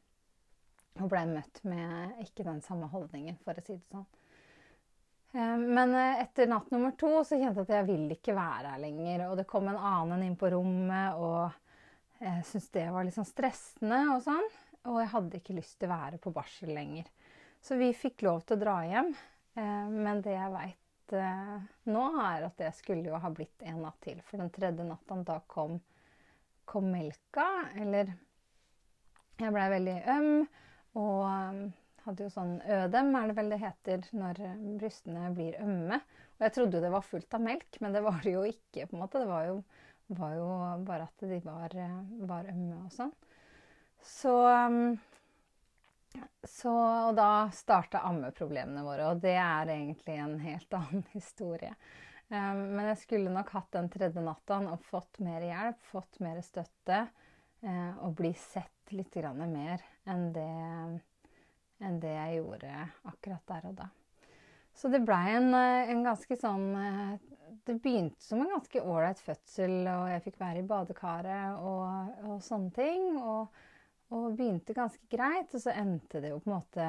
Og blei møtt med ikke den samme holdningen, for å si det sånn. Eh, men eh, etter natt nummer to så kjente jeg at jeg vil ikke være her lenger. Og det kom en annen inn på rommet, og jeg syntes det var litt sånn stressende og sånn. Og jeg hadde ikke lyst til å være på barsel lenger. Så vi fikk lov til å dra hjem. Eh, men det jeg veit nå, er at det skulle jo ha blitt en natt til. For den tredje natta, da kom, kom melka. Eller jeg blei veldig øm. Og hadde jo sånn ødem, er det vel det heter når eh, brystene blir ømme. Og jeg trodde jo det var fullt av melk, men det var det jo ikke. på en måte. Det var jo, var jo bare at de var, eh, var, ømme og sånn. Så, Så, og da starta ammeproblemene våre, og det er egentlig en helt annen historie. Um, men jeg skulle nok hatt den tredje natta og fått mer hjelp, fått mer støtte. Uh, og bli sett litt mer enn det, enn det, jeg gjorde akkurat der og da. Så det blei en, eh, en, ganske sånn Det begynte som en ganske ålreit fødsel, og jeg fikk være i badekaret og, og sånne ting. Og, og begynte ganske greit, og så endte det jo på en måte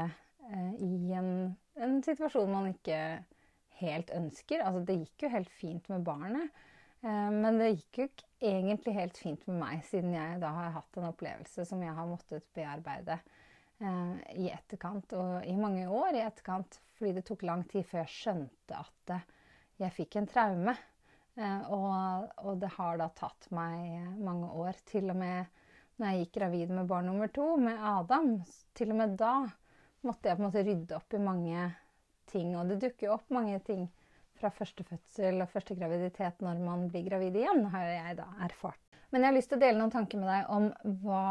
eh, i en, en, situasjon man ikke helt ønsker. Altså, det gikk jo helt fint med barnet, eh, men det gikk jo ikke egentlig helt fint med meg, siden jeg da har hatt en opplevelse som jeg har måttet bearbeide eh, i etterkant, og i mange år i etterkant, fordi det tok lang tid før jeg skjønte at eh, jeg fikk en traume. Eh, og, og det har da tatt meg mange år, til og med når jeg gikk gravid med barn nummer to, med Adam, til og med da måtte jeg på en måte rydde opp i mange ting. Og det dukker jo opp mange ting fra første fødsel og første graviditet når man blir gravid igjen, har jeg da erfart. Men jeg har lyst til å dele noen tanker med deg om hva,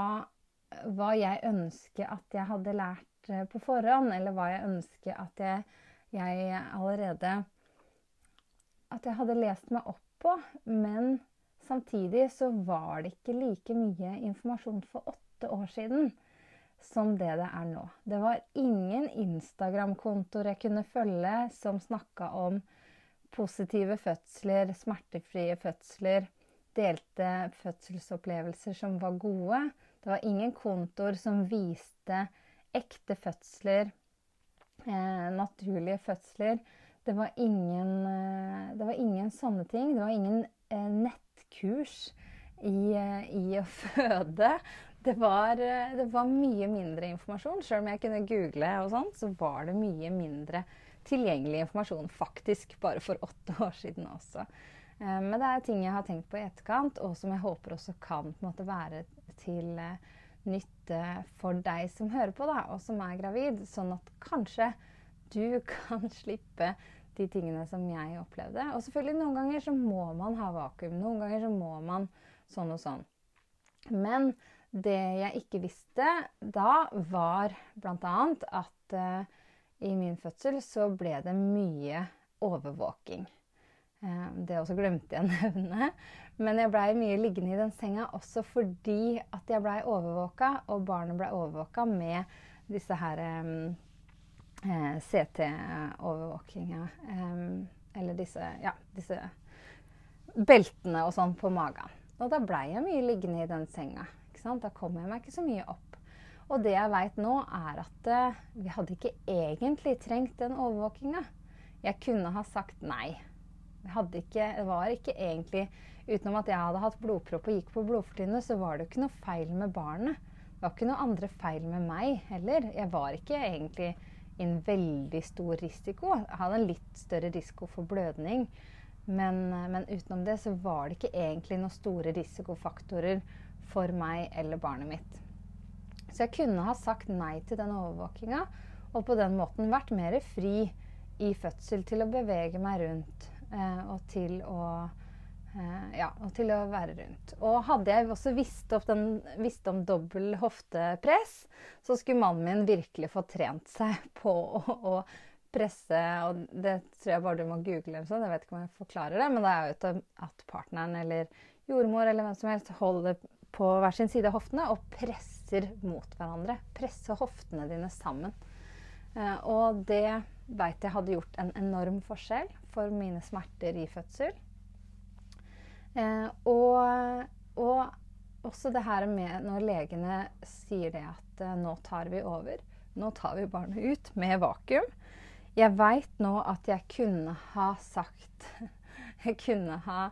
hva jeg ønsker at jeg hadde lært eh, på forhånd, eller hva jeg ønsker at jeg, jeg allerede At jeg hadde lest meg opp på, men Samtidig så var det ikke like mye informasjon for åtte år siden som det det er nå. Det var ingen Instagram-kontoer jeg kunne følge som snakka om positive fødsler, smertefrie fødsler, delte fødselsopplevelser som var gode. Det var ingen kontoer som viste ekte fødsler, eh, naturlige fødsler. Det var, ingen, eh, det var ingen sånne ting. Det var ingen eh, nett kurs i, eh, i å føde. Det var, eh, det var, mye mindre informasjon. Selv om jeg kunne google, og sånt, så var det mye mindre tilgjengelig informasjon faktisk bare for åtte år siden også. Eh, men det er ting jeg har tenkt på i etterkant, og som jeg håper også kan måte, være til nytte for deg som hører på, da, og som er gravid. Sånn at kanskje du kan slippe de tingene som jeg opplevde. Og selvfølgelig noen ganger så må man ha vakuum. Noen ganger så må man sånn og sånn. Men det jeg ikke visste da, var bl.a. at uh, i min fødsel så ble det mye overvåking. Uh, det også glemte jeg å nevne. Men jeg blei mye liggende i den senga også fordi at jeg blei overvåka, og barnet blei overvåka med disse her um, eh, CT-overvåkinga. Eh, eller disse, ja, disse beltene og sånn på magen. Og da blei jeg mye liggende i den senga. Da kom jeg meg ikke så mye opp. Og det jeg veit nå, er at eh, vi hadde ikke egentlig trengt den overvåkinga. Jeg kunne ha sagt nei. Ikke, det var ikke egentlig Utenom at jeg hadde hatt blodpropp og gikk på blodfortynnende, så var det ikke noe feil med barnet. Det var ikke noe andre feil med meg heller. Jeg var ikke egentlig en veldig stor risiko. Jeg hadde en litt større risiko for blødning. Men, men, utenom det så var det ikke egentlig noen store risikofaktorer for meg eller barnet mitt. Så jeg kunne ha sagt nei til den overvåkinga, og på den måten vært mer fri i fødsel til å bevege meg rundt eh, og til å Eh, ja, og til å være rundt. Og hadde jeg også visst, den, visst om dobbel hoftepress, så skulle mannen min virkelig få trent seg på å, å presse Og det tror jeg bare du må google, sånn, jeg vet ikke om jeg forklarer det, men det er jo at partneren eller jordmor eller hvem som helst holder på hver sin side av hoftene og presser mot hverandre. Presser hoftene dine sammen. Eh, og det veit jeg hadde gjort en enorm forskjell for mine smerter i fødsel. Eh, og, og, også det her med når legene sier det at eh, nå tar vi over. Nå tar vi barnet ut med vakuum. Jeg veit nå at jeg kunne ha sagt Jeg kunne ha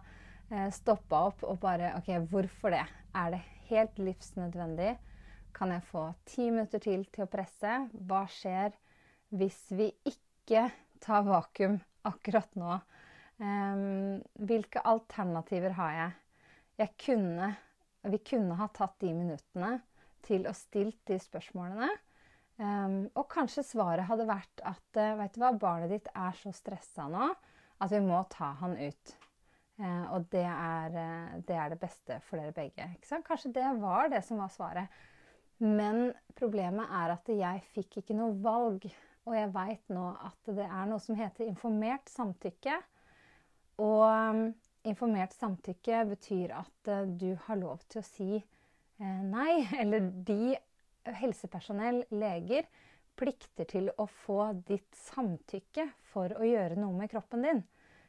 eh, stoppa opp og bare OK, hvorfor det? Er det helt livsnødvendig? Kan jeg få ti minutter til til å presse? Hva skjer hvis vi ikke tar vakuum akkurat nå? Um, hvilke alternativer har jeg? jeg kunne, vi kunne ha tatt de minuttene til å stilt de spørsmålene. Um, og kanskje svaret hadde vært at uh, vet du hva, barnet ditt er så stressa nå at vi må ta han ut. Uh, og det er, uh, det er, det beste for dere begge. Kanskje det var det som var svaret. Men problemet er at jeg fikk ikke noe valg. Og jeg veit nå at det er noe som heter informert samtykke. Og um, informert samtykke betyr at uh, du har lov til å si uh, nei. Eller de helsepersonell, leger, plikter til å få ditt samtykke for å gjøre noe med kroppen din.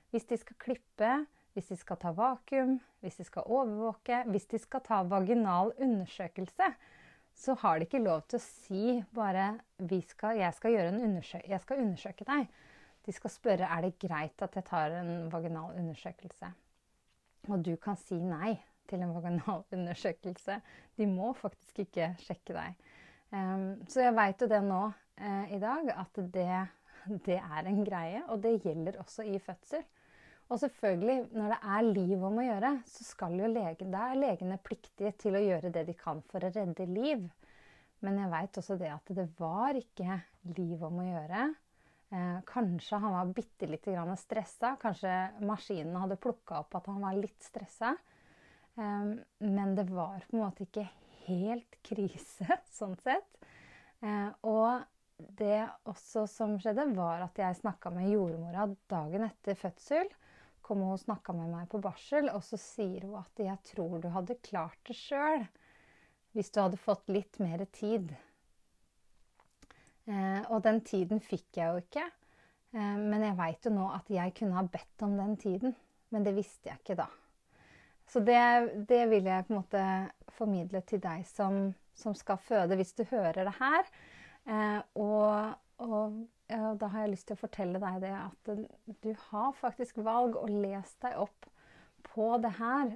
Hvis de skal klippe, hvis de skal ta vakuum, hvis de skal overvåke, hvis de skal ta vaginal undersøkelse, så har de ikke lov til å si bare skal, jeg, skal jeg skal undersøke deg. De skal spørre er det greit at jeg tar en vaginal undersøkelse. Og du kan si nei til en vaginal undersøkelse. De må faktisk ikke sjekke deg. Um, så jeg veit jo det nå uh, i dag, at det, det, er en greie. Og det gjelder også i fødsel. Og selvfølgelig, når det er liv om å gjøre, så skal jo legen, da er legene pliktige til å gjøre det de kan for å redde liv. Men jeg veit også det at det var ikke liv om å gjøre. Eh, kanskje han var bitte lite stressa. Kanskje maskinen hadde plukka opp at han var litt stressa. Eh, men det var på en måte ikke helt krise, sånn sett. Eh, og det også som skjedde, var at jeg snakka med jordmora dagen etter fødsel. Kom og snakka med meg på barsel, og så sier hun at 'jeg tror du hadde klart det sjøl' hvis du hadde fått litt mer tid. Eh, og den tiden fikk jeg jo ikke. Eh, men jeg veit jo nå at jeg kunne ha bedt om den tiden. Men det visste jeg ikke da. Så det, det, vil jeg på en måte formidle til deg som, som skal føde, hvis du hører det her. Eh, og, og ja, da har jeg lyst til å fortelle deg det at du har faktisk valg, og les deg opp på det her.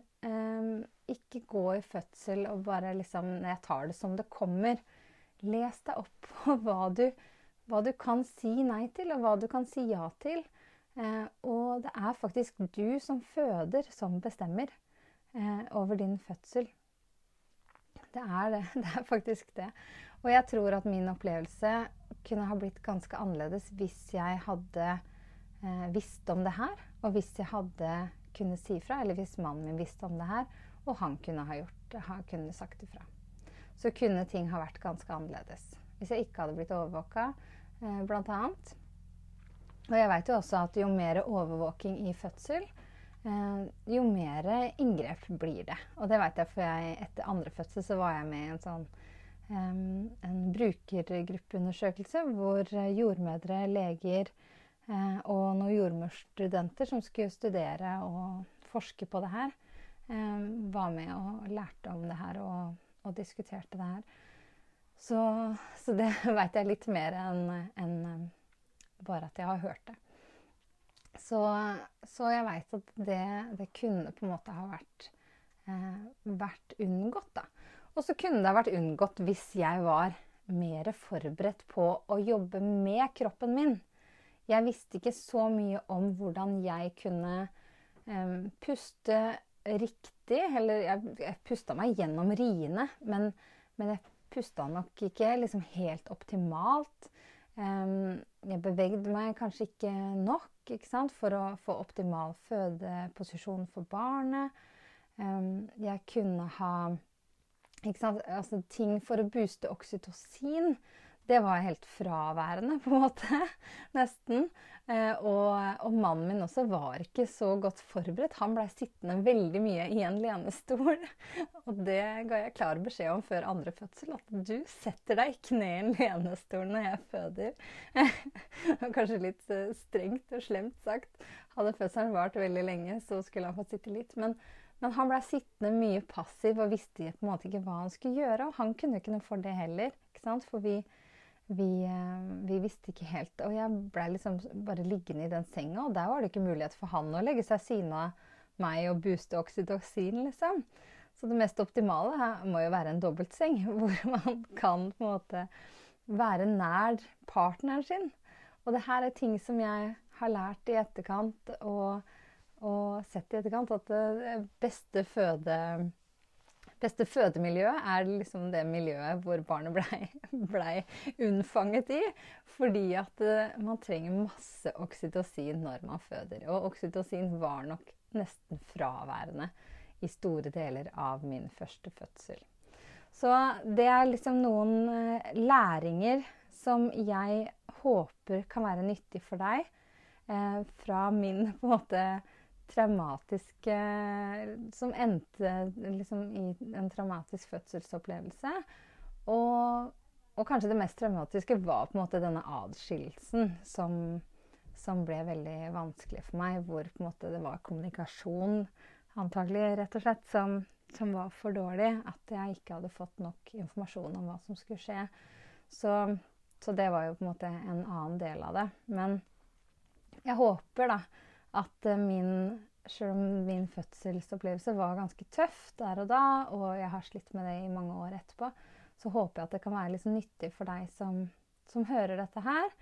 Ikke gå i fødsel og bare liksom Jeg tar det som det kommer. Les deg opp på hva du, hva du kan si nei til, og hva du kan si ja til. Eh, og det er faktisk du som føder, som bestemmer eh, over din fødsel. Det er det. Det er faktisk det. Og jeg tror at min opplevelse kunne ha blitt ganske annerledes hvis jeg hadde eh, visst om det her, og hvis jeg hadde kunnet si fra, eller hvis mannen min visste om det her, og han kunne ha gjort det, ha kunne sagt ifra. Så kunne ting ha vært ganske annerledes. Hvis jeg ikke hadde blitt overvåka, eh, bl.a. Og jeg veit jo også at jo mer overvåking i fødsel, Eh, jo mer inngrep blir det. Og det vet jeg, for jeg, etter andre fødsel så var jeg med i en sånn um, en brukergruppeundersøkelse hvor jordmødre, leger og noen jordmorstudenter som skulle studere og forske på det her, var med og lærte om det her og, og diskuterte det her. Så, så det veit jeg litt mer enn en, bare at jeg har hørt det. Så, så jeg veit at det, det, kunne på en måte ha vært, eh, vært unngått, da. Og så kunne det ha vært unngått hvis jeg var mer forberedt på å jobbe med kroppen min. Jeg visste ikke så mye om hvordan jeg kunne eh, puste riktig. Eller jeg, jeg pusta meg gjennom riene, men, men jeg pusta nok ikke liksom helt optimalt. Um, jeg bevegde meg kanskje ikke nok ikke for å få optimal fødeposisjon for barnet. Um, jeg kunne ha altså, ting for å booste oksytocin. Det var helt fraværende, på en måte. Nesten. Eh, og, og, mannen min også var ikke så godt forberedt. Han blei sittende veldig mye i en lenestol. Og det ga jeg klar beskjed om før andre fødsel, at du setter deg i kne i en lenestol når jeg føder. Kanskje litt eh, strengt og slemt sagt. Hadde fødselen vart veldig lenge, så skulle han fått sitte litt. Men, men han blei sittende mye passiv og visste på en måte ikke hva han skulle gjøre. Og han kunne ikke noe for det heller. ikke? For vi vi, eh, vi, visste ikke helt. Og jeg blei liksom bare liggende i den senga, og der var det ikke mulighet for han å legge seg siden av meg og booste oksytocin, liksom. Så det mest optimale her må jo være en dobbeltseng, hvor man kan på en måte være nær partneren sin. Og det her er ting som jeg har lært i etterkant og, og sett i etterkant, at det beste føde beste fødemiljøet er liksom det miljøet hvor barnet blei ble unnfanget i. Fordi at uh, man trenger masse oksytocin når man føder. Og oksytocin var nok nesten fraværende i store deler av min første fødsel. Så det er liksom noen eh, læringer som jeg håper kan være nyttig for deg eh, fra min på en måte traumatiske Som endte liksom i en traumatisk fødselsopplevelse. Og, og, kanskje det mest traumatiske var på en måte denne adskillelsen som, som ble veldig vanskelig for meg. Hvor på en måte det var kommunikasjon, antagelig, rett og slett, som, som var for dårlig. At jeg ikke hadde fått nok informasjon om hva som skulle skje. Så, så det var jo på en måte en annen del av det. Men jeg håper da at eh, min Selv om min fødselsopplevelse var ganske tøff der og da, og jeg har slitt med det i mange år etterpå, så håper jeg at det kan være litt nyttig for deg som, som hører dette her.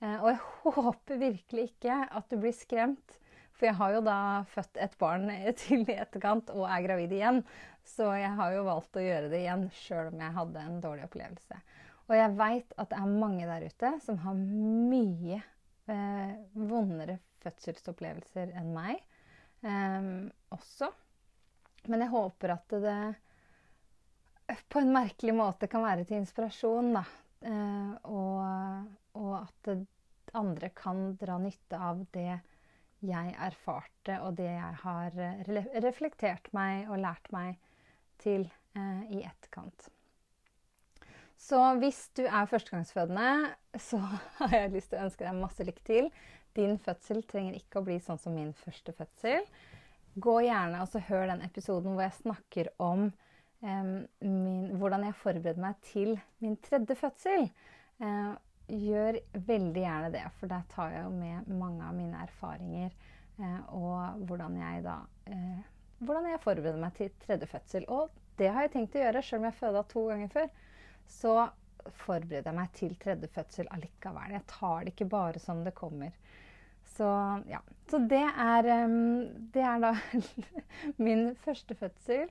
Eh, og jeg håper virkelig ikke at du blir skremt. For jeg har jo da født et barn til i etterkant og er gravid igjen. Så jeg har jo valgt å gjøre det igjen sjøl om jeg hadde en dårlig opplevelse. Og jeg veit at det er mange der ute som har mye eh, vondere fødselsopplevelser enn meg eh, også. Men jeg håper at det på en merkelig måte kan være til inspirasjon, da. Eh, og, og, at andre kan dra nytte av det jeg erfarte, og det jeg har reflektert meg og lært meg til eh, i etterkant. Så hvis du er førstegangsfødende, så har jeg lyst til å ønske deg masse lykke til. Din fødsel trenger ikke å bli sånn som min første fødsel. Gå gjerne og hør den episoden hvor jeg snakker om um, min, hvordan jeg forbereder meg til min tredje fødsel. Uh, gjør veldig gjerne det, for der tar jeg jo med mange av mine erfaringer uh, og hvordan jeg da uh, hvordan jeg forbereder meg til tredje fødsel. Og det har jeg tenkt å gjøre, sjøl om jeg føda to ganger før så forbereder jeg meg til tredje fødsel allikevel. Jeg tar det ikke bare som det kommer. Så ja. Så det er, det er da min første fødsel.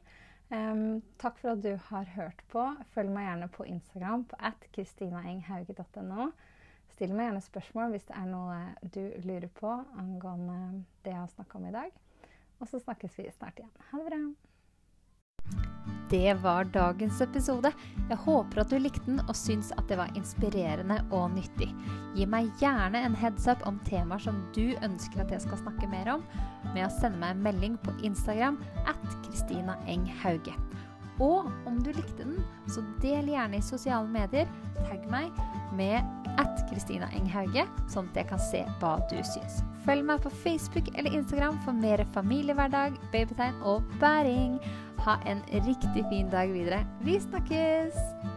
Um, takk for at du har hørt på. Følg meg gjerne på Instagram på at kristinaenghauge.no. Still meg gjerne spørsmål hvis det er noe du lurer på angående det jeg har snakka om i dag. Og så snakkes vi snart igjen. Ha det bra. Det var dagens episode. Jeg håper at du likte den og syns at det var inspirerende og nyttig. Gi meg gjerne en heads up om temaer som du ønsker at jeg skal snakke mer om, med å sende meg en melding på Instagram at Kristina Eng Hauge. Og om du likte den, så del gjerne i sosiale medier. Tagg meg med at Kristina Enghauge, sånn at jeg kan se hva du syns. Følg meg på Facebook eller Instagram for mer familiehverdag, babytegn og bæring. Ha en riktig fin dag videre. Vi snakkes!